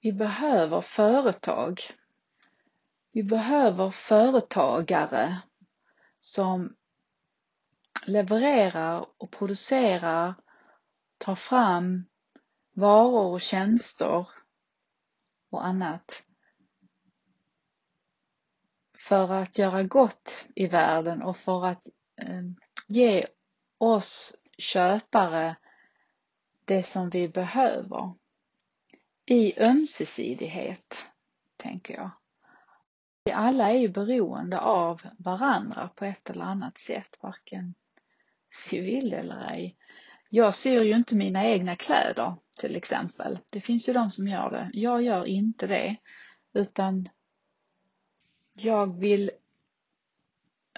vi behöver företag. Vi behöver företagare som levererar och producerar, tar fram varor och tjänster och annat för att göra gott i världen och för att eh, ge oss köpare det som vi behöver. I ömsesidighet, tänker jag. Vi alla är ju beroende av varandra på ett eller annat sätt, varken vi vill eller ej. Jag syr ju inte mina egna kläder till exempel. Det finns ju de som gör det. Jag gör inte det, utan jag vill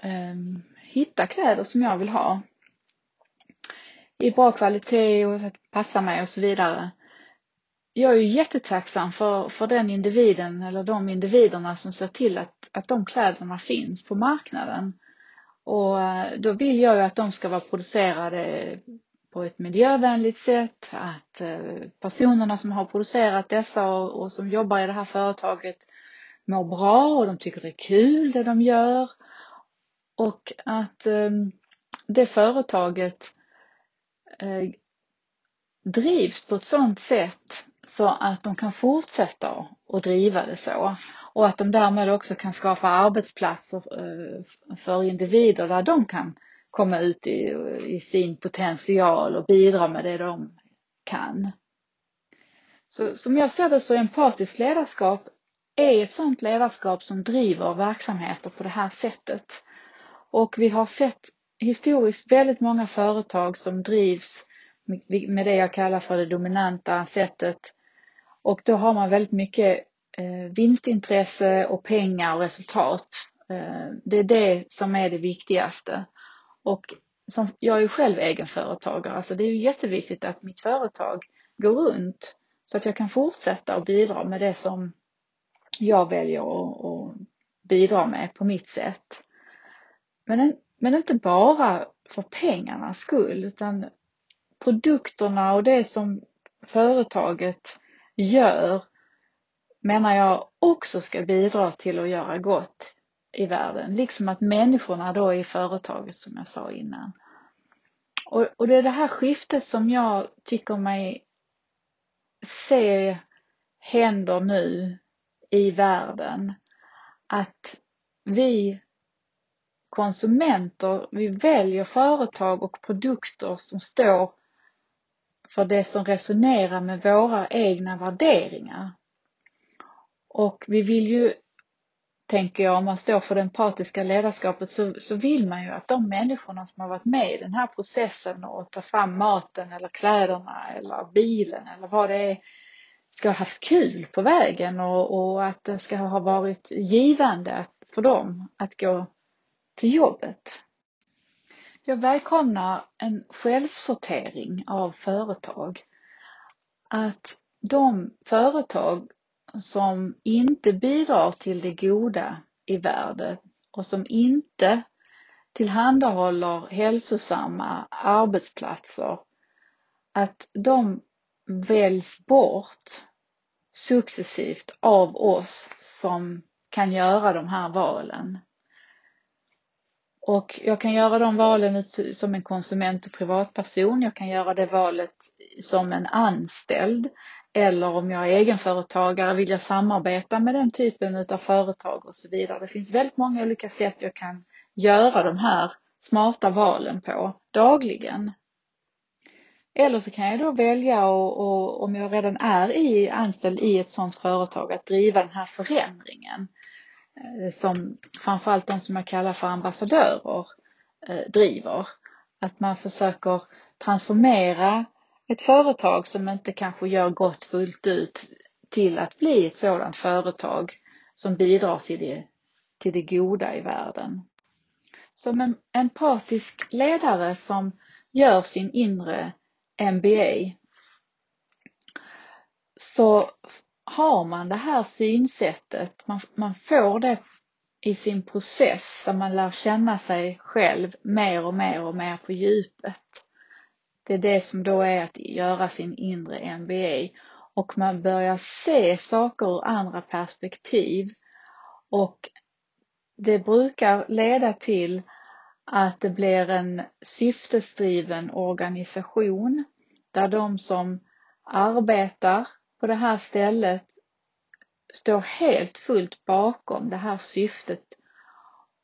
um, hitta kläder som jag vill ha i bra kvalitet och att passa mig och så vidare. Jag är ju jättetacksam för, för den individen eller de individerna som ser till att, att de kläderna finns på marknaden. Och eh, då vill jag ju att de ska vara producerade på ett miljövänligt sätt, att eh, personerna som har producerat dessa och, och som jobbar i det här företaget mår bra och de tycker det är kul det de gör. Och att ehm, det företaget eh, drivs på ett sådant sätt så att de kan fortsätta att driva det så och att de därmed också kan skapa arbetsplatser eh, för individer där de kan komma ut i, i sin potential och bidra med det de kan. Så som jag ser det så är empatiskt ledarskap är ett sådant ledarskap som driver verksamheter på det här sättet. Och vi har sett historiskt väldigt många företag som drivs med det jag kallar för det dominanta sättet. Och då har man väldigt mycket eh, vinstintresse och pengar och resultat. Eh, det är det som är det viktigaste. Och som, jag är ju själv egenföretagare, alltså det är ju jätteviktigt att mitt företag går runt så att jag kan fortsätta och bidra med det som jag väljer att, bidra med på mitt sätt. Men, men inte bara för pengarnas skull utan produkterna och det som företaget gör menar jag också ska bidra till att göra gott i världen. Liksom att människorna då i företaget som jag sa innan. Och, och det är det här skiftet som jag tycker mig se händer nu i världen. Att vi konsumenter, vi väljer företag och produkter som står för det som resonerar med våra egna värderingar. Och vi vill ju, tänker jag, om man står för det empatiska ledarskapet så, så vill man ju att de människorna som har varit med i den här processen och ta fram maten eller kläderna eller bilen eller vad det är ska ha haft kul på vägen och, och att det ska ha varit givande för dem att gå till jobbet. Jag välkomnar en självsortering av företag. Att de företag som inte bidrar till det goda i världen och som inte tillhandahåller hälsosamma arbetsplatser, att de väljs bort successivt av oss som kan göra de här valen. Och jag kan göra de valen som en konsument och privatperson. Jag kan göra det valet som en anställd. Eller om jag är egenföretagare vill jag samarbeta med den typen av företag och så vidare. Det finns väldigt många olika sätt jag kan göra de här smarta valen på dagligen. Eller så kan jag då välja och, och, om jag redan är i, anställd i ett sådant företag att driva den här förändringen Eh, som framförallt de som jag kallar för ambassadörer eh, driver. Att man försöker transformera ett företag som inte kanske gör gott fullt ut till att bli ett sådant företag som bidrar till det, till det goda i världen. Som en empatisk ledare som gör sin inre MBA så har man det här synsättet, man, man får det i sin process där man lär känna sig själv mer och mer och mer på djupet. Det är det som då är att göra sin inre MBA. och man börjar se saker ur andra perspektiv och det brukar leda till att det blir en syftesdriven organisation där de som arbetar på det här stället står helt fullt bakom det här syftet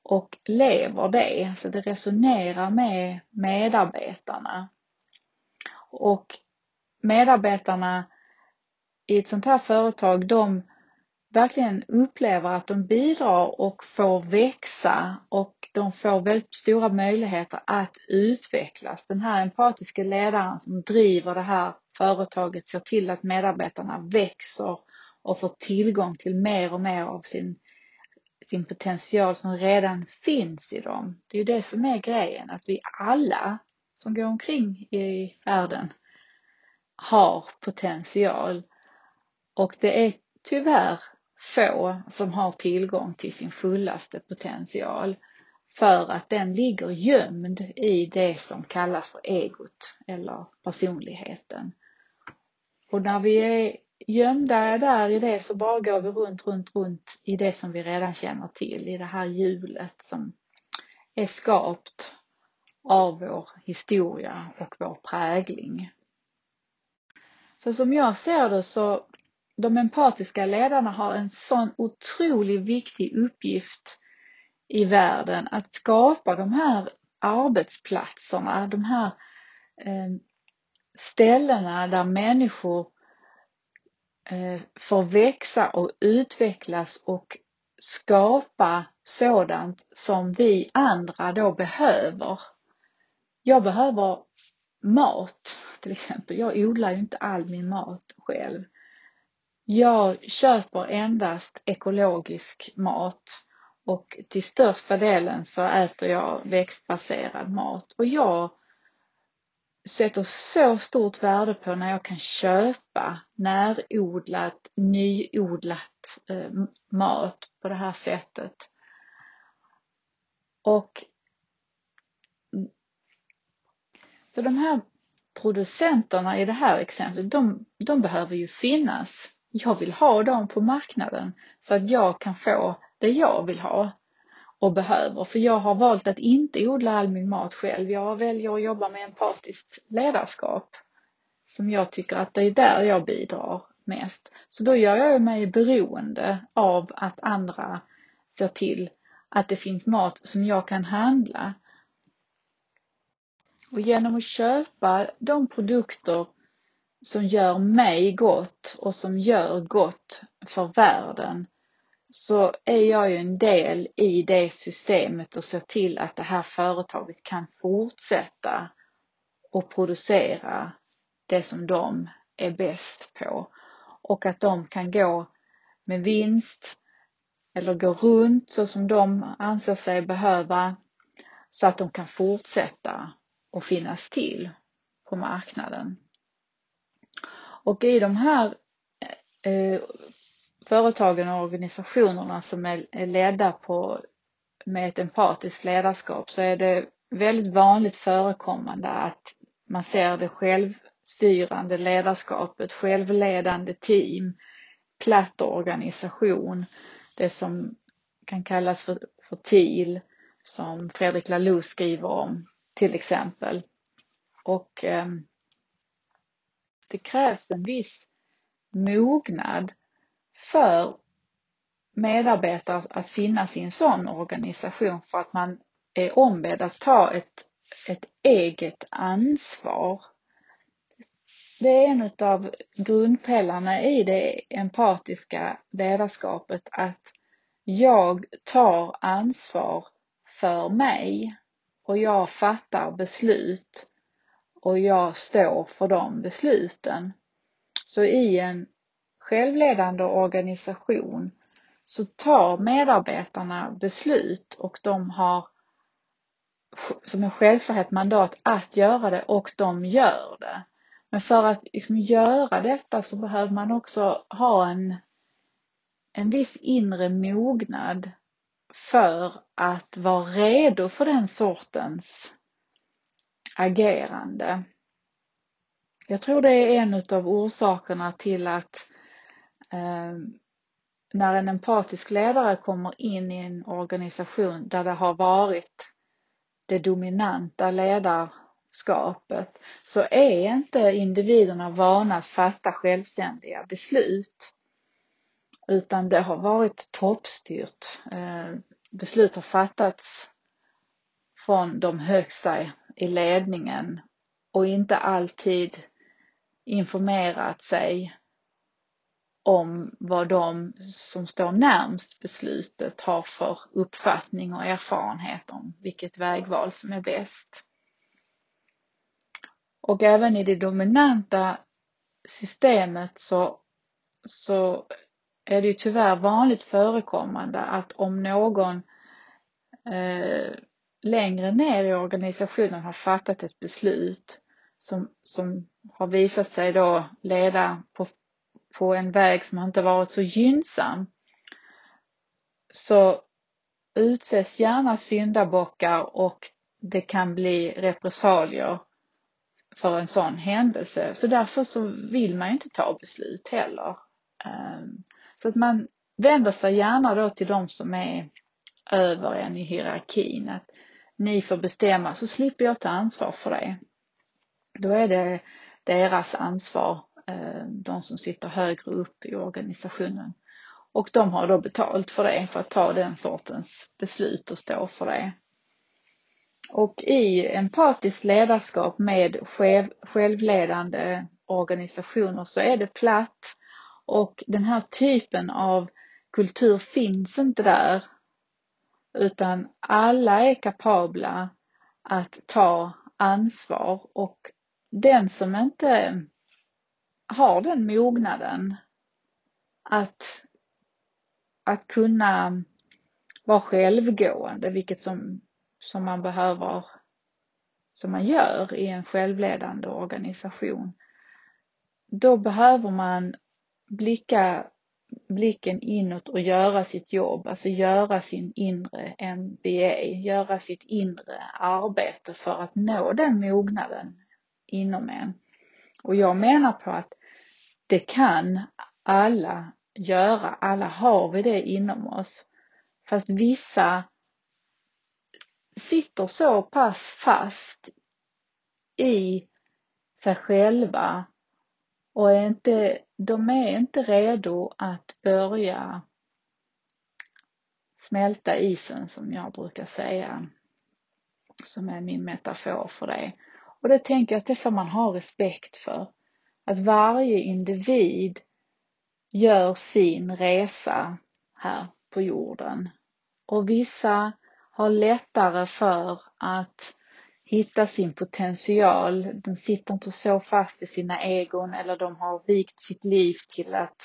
och lever det, så det resonerar med medarbetarna. Och medarbetarna i ett sånt här företag, de verkligen upplever att de bidrar och får växa och de får väldigt stora möjligheter att utvecklas. Den här empatiska ledaren som driver det här företaget ser till att medarbetarna växer och får tillgång till mer och mer av sin, sin potential som redan finns i dem. Det är ju det som är grejen, att vi alla som går omkring i världen har potential. Och det är tyvärr få som har tillgång till sin fullaste potential för att den ligger gömd i det som kallas för egot eller personligheten. Och när vi är gömda där i det så bara går vi runt, runt, runt i det som vi redan känner till, i det här hjulet som är skapt av vår historia och vår prägling. Så som jag ser det så de empatiska ledarna har en sån otroligt viktig uppgift i världen att skapa de här arbetsplatserna, de här eh, ställena där människor eh, får växa och utvecklas och skapa sådant som vi andra då behöver. Jag behöver mat till exempel. Jag odlar ju inte all min mat själv. Jag köper endast ekologisk mat och till största delen så äter jag växtbaserad mat och jag sätter så stort värde på när jag kan köpa närodlat, nyodlat eh, mat på det här sättet. Och så de här producenterna i det här exemplet, de, de behöver ju finnas. Jag vill ha dem på marknaden så att jag kan få det jag vill ha och behöver. För jag har valt att inte odla all min mat själv. Jag väljer att jobba med empatiskt ledarskap som jag tycker att det är där jag bidrar mest. Så då gör jag mig beroende av att andra ser till att det finns mat som jag kan handla. Och genom att köpa de produkter som gör mig gott och som gör gott för världen så är jag ju en del i det systemet och ser till att det här företaget kan fortsätta och producera det som de är bäst på och att de kan gå med vinst eller gå runt så som de anser sig behöva så att de kan fortsätta och finnas till på marknaden. Och i de här eh, företagen och organisationerna som är ledda på, med ett empatiskt ledarskap så är det väldigt vanligt förekommande att man ser det självstyrande ledarskapet, självledande team, platt organisation, det som kan kallas för, för TIL, som Fredrik Laloux skriver om till exempel. Och eh, det krävs en viss mognad för medarbetare att finnas i en sån organisation för att man är ombedd att ta ett, ett eget ansvar. Det är en av grundpelarna i det empatiska ledarskapet att jag tar ansvar för mig och jag fattar beslut och jag står för de besluten. Så i en självledande organisation så tar medarbetarna beslut och de har som en självklarhet mandat att göra det och de gör det. Men för att liksom göra detta så behöver man också ha en, en viss inre mognad för att vara redo för den sortens agerande. jag tror det är en av orsakerna till att Ehm, när en empatisk ledare kommer in i en organisation där det har varit det dominanta ledarskapet så är inte individerna vana att fatta självständiga beslut. Utan det har varit toppstyrt. Eh, beslut har fattats från de högsta i ledningen och inte alltid informerat sig om vad de som står närmst beslutet har för uppfattning och erfarenhet om vilket vägval som är bäst. Och även i det dominanta systemet så, så är det ju tyvärr vanligt förekommande att om någon eh, längre ner i organisationen har fattat ett beslut som, som har visat sig då leda på, på en väg som inte varit så gynnsam så utses gärna syndabockar och det kan bli repressalier för en sån händelse. Så därför så vill man ju inte ta beslut heller. Ehm, så att man vänder sig gärna då till de som är över en i hierarkin. Att ni får bestämma så slipper jag ta ansvar för det. Då är det deras ansvar, Eh, de som sitter högre upp i organisationen. Och de har då betalt för det, för att ta den sortens beslut och stå för det. Och i empatiskt ledarskap med självledande organisationer så är det platt och den här typen av kultur finns inte där utan alla är kapabla att ta ansvar och den som inte har den mognaden att, att kunna vara självgående, vilket som, som man behöver, som man gör i en självledande organisation, då behöver man blicka blicken inåt och göra sitt jobb, alltså göra sin inre MBA, göra sitt inre arbete för att nå den mognaden inom en. Och jag menar på att det kan alla göra, alla har vi det inom oss. Fast vissa sitter så pass fast i sig själva och är inte, de är inte redo att börja smälta isen som jag brukar säga, som är min metafor för det. Och det tänker jag att det får man ha respekt för. Att varje individ gör sin resa här på jorden. Och vissa har lättare för att hitta sin potential. De sitter inte så fast i sina egon eller de har vikt sitt liv till att,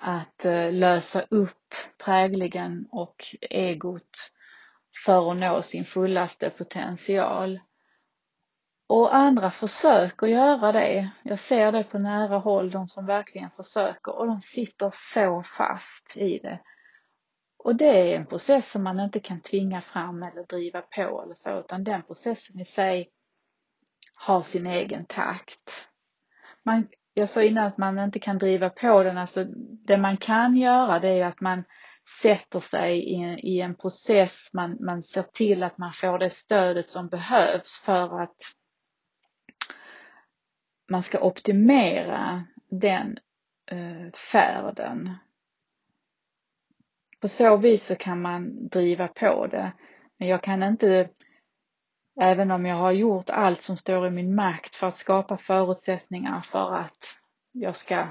att eh, lösa upp prägligen och egot för att nå sin fullaste potential. Och andra försöker göra det. Jag ser det på nära håll, de som verkligen försöker och de sitter så fast i det. Och det är en process som man inte kan tvinga fram eller driva på eller så, utan den processen i sig har sin egen takt. Man, jag sa innan att man inte kan driva på den, alltså det man kan göra det är att man sätter sig i en, i en process, man, man ser till att man får det stödet som behövs för att man ska optimera den eh, färden på så vis så kan man driva på det. Men jag kan inte, även om jag har gjort allt som står i min makt för att skapa förutsättningar för att jag ska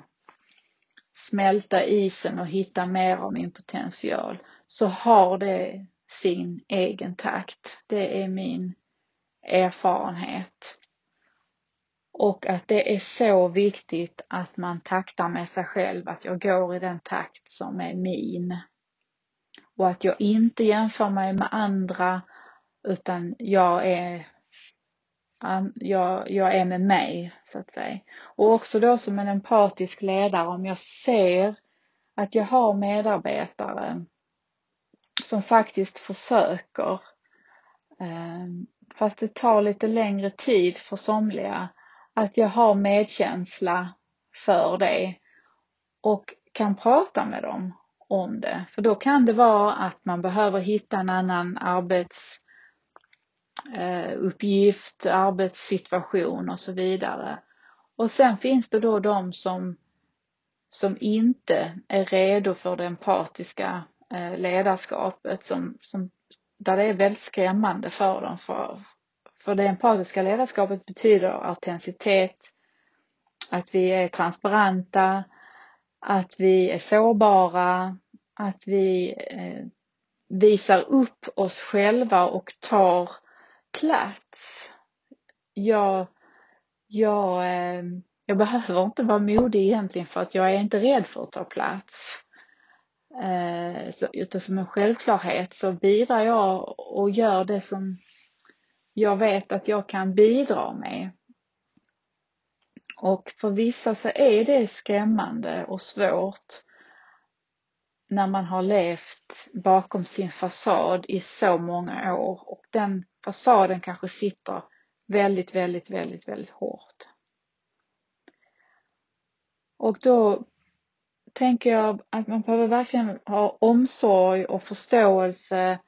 smälta isen och hitta mer av min potential, så har det sin egen takt. Det är min erfarenhet. Och att det är så viktigt att man taktar med sig själv, att jag går i den takt som är min och att jag inte jämför mig med andra utan jag är jag, jag är med mig, så att säga. Och också då som en empatisk ledare, om jag ser att jag har medarbetare som faktiskt försöker, eh, fast det tar lite längre tid för somliga, att jag har medkänsla för det och kan prata med dem om det. För då kan det vara att man behöver hitta en annan arbetsuppgift, eh, arbetssituation och så vidare. Och sen finns det då de som, som inte är redo för det empatiska eh, ledarskapet som, som, där det är väldigt skrämmande för dem. För, för det empatiska ledarskapet betyder autenticitet, att vi är transparenta, att vi är sårbara, att vi eh, visar upp oss själva och tar plats. Jag, jag, eh, jag behöver inte vara modig egentligen för att jag är inte rädd för att ta plats. Eh, så, utan som en självklarhet så bidrar jag och gör det som jag vet att jag kan bidra med. Och för vissa så är det skrämmande och svårt när man har levt bakom sin fasad i så många år och den fasaden kanske sitter väldigt, väldigt, väldigt, väldigt hårt. Och då tänker jag att man behöver verkligen ha omsorg och förståelse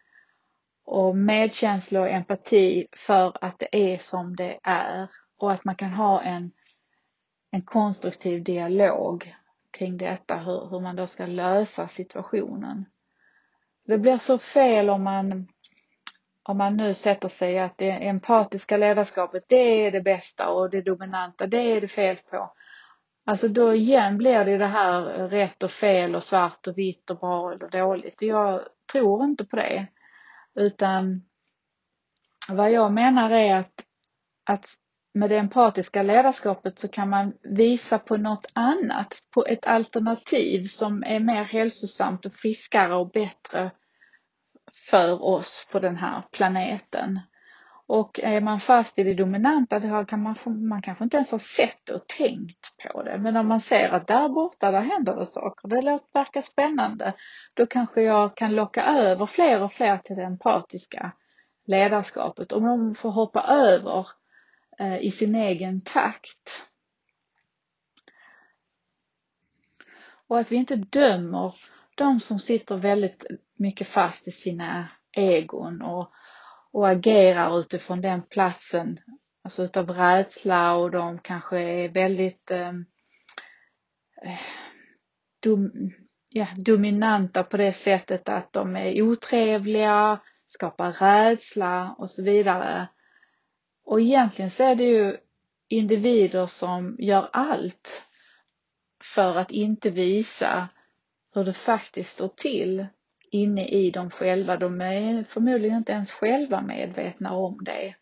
och medkänsla och empati för att det är som det är och att man kan ha en en konstruktiv dialog kring detta, hur, hur man då ska lösa situationen. Det blir så fel om man, om man nu sätter sig att det empatiska ledarskapet, det är det bästa och det dominanta, det är det fel på. Alltså då igen blir det det här rätt och fel och svart och vitt och bra eller dåligt. Jag tror inte på det. Utan vad jag menar är att, att med det empatiska ledarskapet så kan man visa på något annat, på ett alternativ som är mer hälsosamt och friskare och bättre för oss på den här planeten. Och är man fast i det dominanta, då kan man, man kanske inte ens har sett och tänkt på det. Men om man ser att där borta, där händer det saker, det verkar spännande, då kanske jag kan locka över fler och fler till det empatiska ledarskapet. Om de får hoppa över Eh, i sin egen takt. Och att vi inte dömer de som sitter väldigt mycket fast i sina egon och, och agerar utifrån den platsen, alltså utav rädsla och de kanske är väldigt ehm, eh, dom, ja, dominanta på det sättet att de är otrevliga, skapar rädsla och så vidare. Och egentligen så är det ju individer som gör allt för att inte visa hur det faktiskt står till inne i dem själva. De är förmodligen inte ens själva medvetna om det.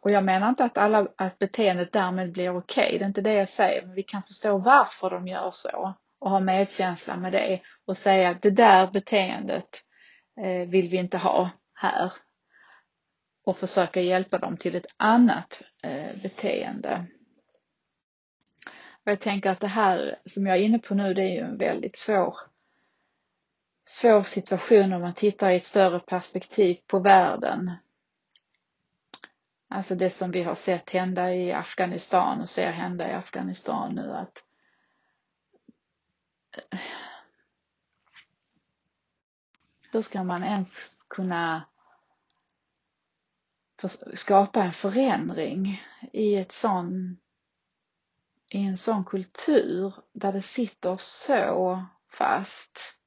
Och jag menar inte att, alla, att beteendet därmed blir okej, okay. det är inte det jag säger, men vi kan förstå varför de gör så och ha medkänsla med det och säga att det där beteendet eh, vill vi inte ha här och försöka hjälpa dem till ett annat eh, beteende. Och jag tänker att det här som jag är inne på nu, det är ju en väldigt svår, svår situation om man tittar i ett större perspektiv på världen. Alltså det som vi har sett hända i Afghanistan och ser hända i Afghanistan nu att eh, hur ska man ens kunna skapa en förändring i ett sån, i en sån kultur där det sitter så fast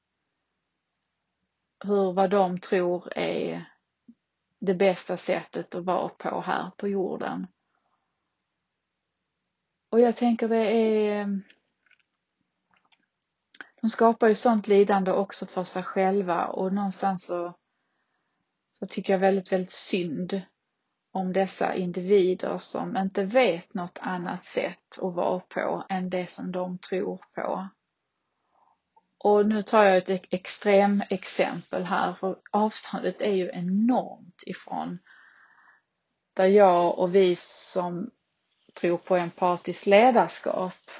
hur vad de tror är det bästa sättet att vara på här på jorden. Och jag tänker det är de skapar ju sånt lidande också för sig själva och någonstans så, så tycker jag väldigt, väldigt synd om dessa individer som inte vet något annat sätt att vara på än det som de tror på. Och nu tar jag ett extrem exempel här för avståndet är ju enormt ifrån där jag och vi som tror på empatiskt ledarskap.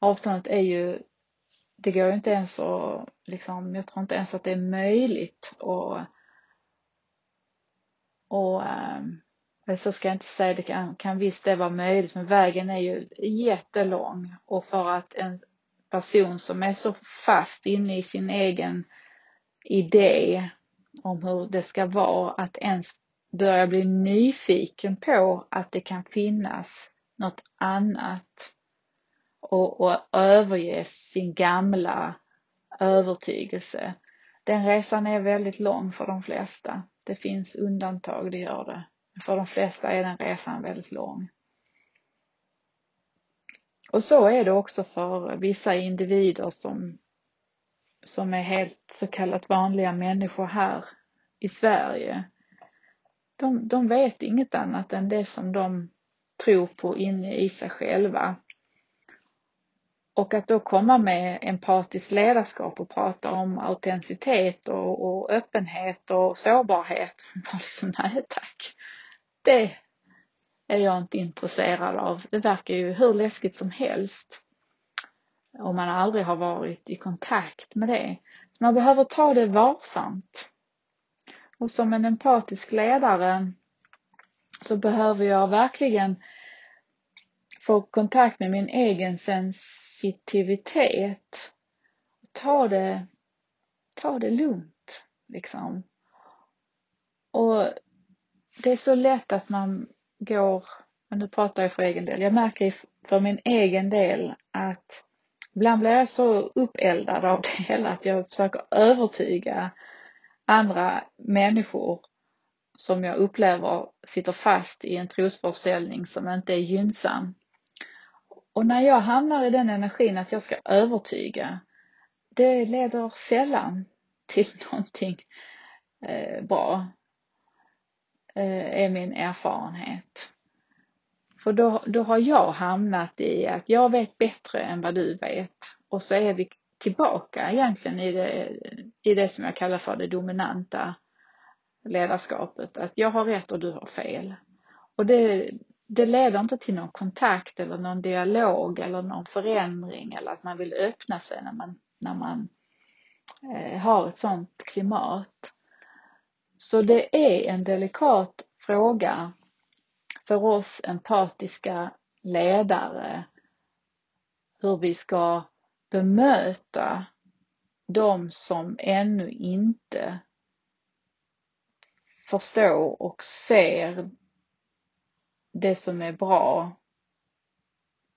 Avståndet är ju, det går ju inte ens att, liksom, jag tror inte ens att det är möjligt och ehm, och, så ska jag inte säga det kan, kan visst det vara möjligt men vägen är ju jättelång och för att en person som är så fast inne i sin egen idé om hur det ska vara att ens börja bli nyfiken på att det kan finnas något annat och, och överge sin gamla övertygelse. Den resan är väldigt lång för de flesta. Det finns undantag, det gör det. För de flesta är den resan väldigt lång. Och så är det också för vissa individer som, som är helt så kallat vanliga människor här i Sverige. De, de vet inget annat än det som de tror på inne i sig själva. Och att då komma med empatiskt ledarskap och prata om autenticitet och, och öppenhet och sårbarhet. Alltså, nej tack. Det är jag inte intresserad av. Det verkar ju hur läskigt som helst. Om man aldrig har varit i kontakt med det. Så man behöver ta det varsamt. Och som en empatisk ledare så behöver jag verkligen få kontakt med min egen sensitivitet. Ta det, ta det lugnt liksom. Och det är så lätt att man går, men nu pratar jag för egen del, jag märker för min egen del att ibland blir jag så uppeldad av det hela att jag försöker övertyga andra människor som jag upplever sitter fast i en trosföreställning som inte är gynnsam. Och när jag hamnar i den energin att jag ska övertyga, det leder sällan till någonting eh, bra. Eh, är min erfarenhet. För då, då har jag hamnat i att jag vet bättre än vad du vet. Och så är vi tillbaka egentligen i det, i det som jag kallar för det dominanta ledarskapet. Att jag har rätt och du har fel. Och det, det leder inte till någon kontakt eller någon dialog eller någon förändring eller att man vill öppna sig när man, när man eh, har ett sådant klimat. Så det är en delikat fråga för oss empatiska ledare hur vi ska bemöta de som ännu inte förstår och ser det som är bra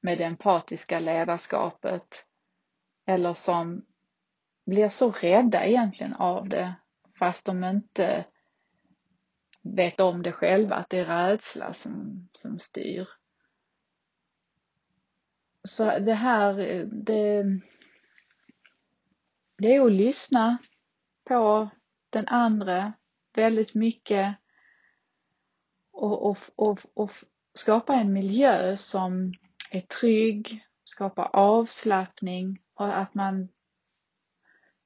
med det empatiska ledarskapet eller som blir så rädda egentligen av det fast de inte vet om det själva, att det är rädsla som, som styr. Så det här, det, det är att lyssna på den andra väldigt mycket och, och, och, och skapa en miljö som är trygg, skapa avslappning och att man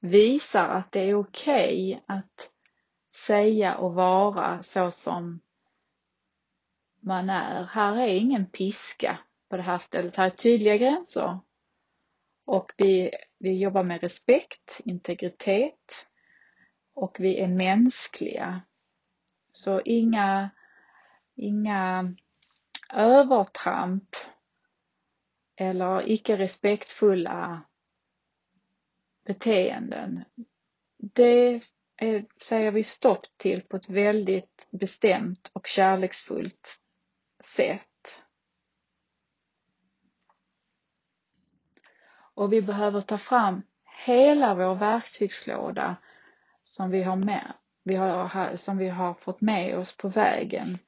visar att det är okej okay att säga och vara så som man är. Här är ingen piska på det här stället. Här är tydliga gränser. Och vi, vi jobbar med respekt, integritet och vi är mänskliga. Så inga, inga övertramp eller icke respektfulla beteenden. Det Eh, säger vi stopp till på ett väldigt bestämt och kärleksfullt sätt. Och vi behöver ta fram hela vår verktygslåda som vi har med, vi har, som vi har fått med oss på vägen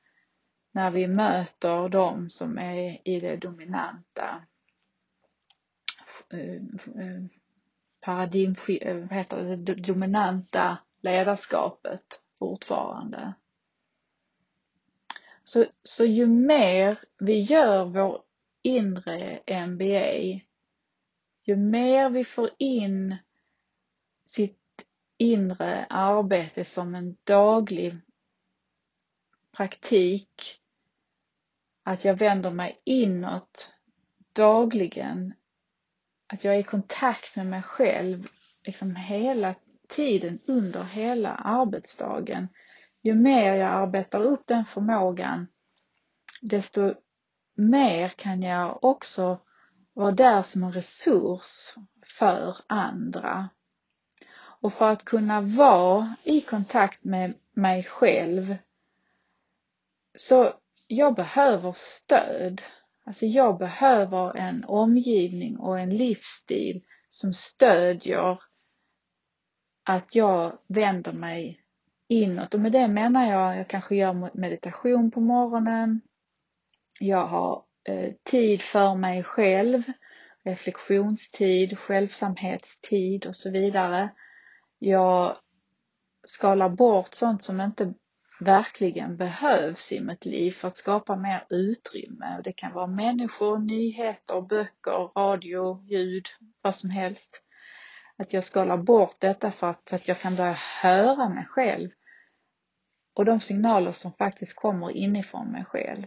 när vi möter de som är i det dominanta eh, eh, paradigm, vad heter det, det dominanta ledarskapet fortfarande. Så, så ju mer vi gör vår inre MBA, ju mer vi får in sitt inre arbete som en daglig praktik, att jag vänder mig inåt dagligen, att jag är i kontakt med mig själv liksom hela tiden under hela arbetsdagen. Ju mer jag arbetar upp den förmågan desto mer kan jag också vara där som en resurs för andra. Och för att kunna vara i kontakt med mig själv så jag behöver stöd. Alltså jag behöver en omgivning och en livsstil som stödjer att jag vänder mig inåt och med det menar jag, jag kanske gör meditation på morgonen. Jag har eh, tid för mig själv, reflektionstid, självsamhetstid och så vidare. Jag skalar bort sånt som inte verkligen behövs i mitt liv för att skapa mer utrymme. Och det kan vara människor, nyheter, böcker, radio, ljud, vad som helst. Att jag skalar bort detta för att, att jag kan börja höra mig själv och de signaler som faktiskt kommer inifrån mig själv.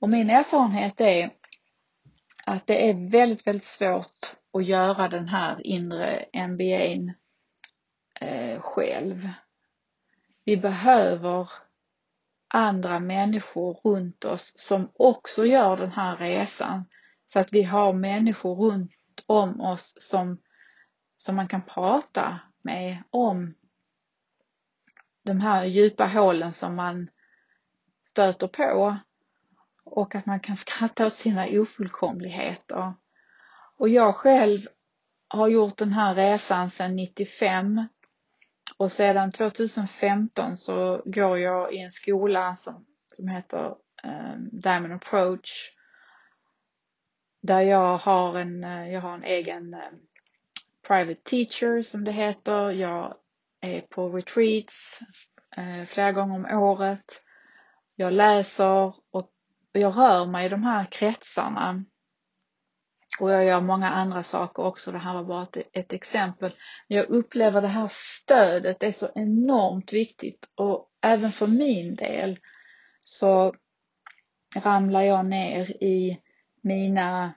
Och min erfarenhet är att det är väldigt, väldigt svårt att göra den här inre MBA'n eh, själv. Vi behöver andra människor runt oss som också gör den här resan. Så att vi har människor runt om oss som, som man kan prata med om de här djupa hålen som man stöter på och att man kan skratta åt sina ofullkomligheter. Och jag själv har gjort den här resan sedan 95 och sedan 2015 så går jag i en skola som, som heter um, Diamond Approach där jag har en, eh, jag har en egen um, private teacher som det heter. Jag är på retreats eh, flera gånger om året. Jag läser och jag rör mig i de här kretsarna och jag gör många andra saker också. Det här var bara ett, ett exempel. Jag upplever det här stödet är så enormt viktigt och även för min del så ramlar jag ner i mina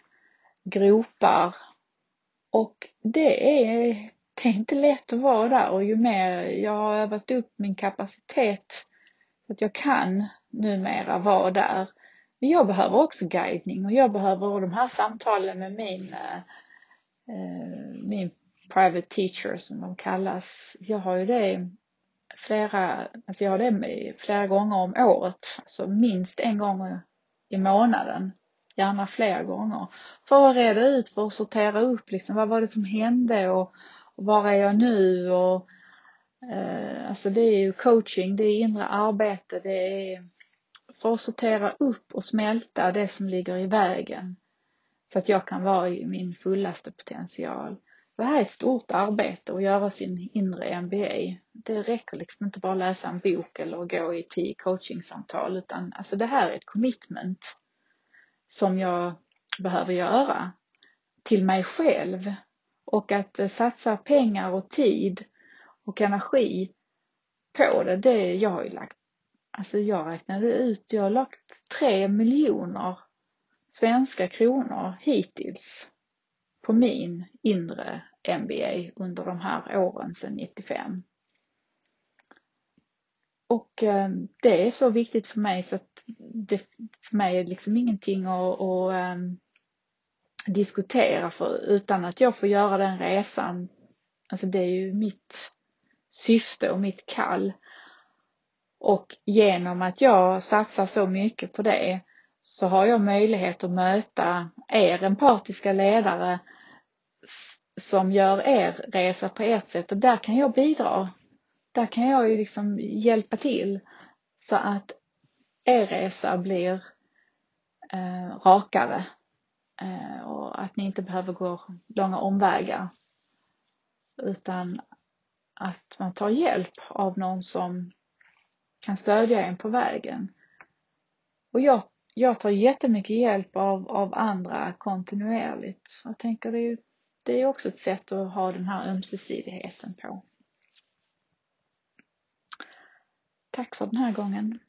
gropar och det är, det är inte lätt att vara där och ju mer jag har övat upp min kapacitet så att jag kan numera vara där men jag behöver också guidning och jag behöver de här samtalen med min, eh, min private teacher som de kallas. Jag har ju det flera, alltså jag har det flera gånger om året, alltså minst en gång i månaden, gärna fler gånger. För att reda ut, för att sortera upp liksom, vad var det som hände och, och var är jag nu och eh, alltså det är ju coaching, det är inre arbete, det är för att sortera upp och smälta det som ligger i vägen så att jag kan vara i min fullaste potential. Det här är ett stort arbete att göra sin inre MBA. Det räcker liksom inte bara att läsa en bok eller gå i tio coachingsamtal utan alltså det här är ett commitment som jag behöver göra till mig själv och att eh, satsa pengar och tid och energi på det, det jag har ju lagt Alltså jag räknade ut, jag har lagt tre miljoner svenska kronor hittills på min inre MBA under de här åren sedan 95. Och eh, det är så viktigt för mig så att det för mig är liksom ingenting att, att eh, diskutera för utan att jag får göra den resan. Alltså det är ju mitt syfte och mitt kall och genom att jag satsar så mycket på det så har jag möjlighet att möta er empatiska ledare som gör er resa på ert sätt och där kan jag bidra. Där kan jag ju liksom hjälpa till så att er resa blir eh, rakare eh, och att ni inte behöver gå långa omvägar utan att man tar hjälp av någon som kan stödja en på vägen. Och jag, jag tar jättemycket hjälp av, av andra kontinuerligt. Jag tänker det är, det är också ett sätt att ha den här ömsesidigheten på. Tack för den här gången.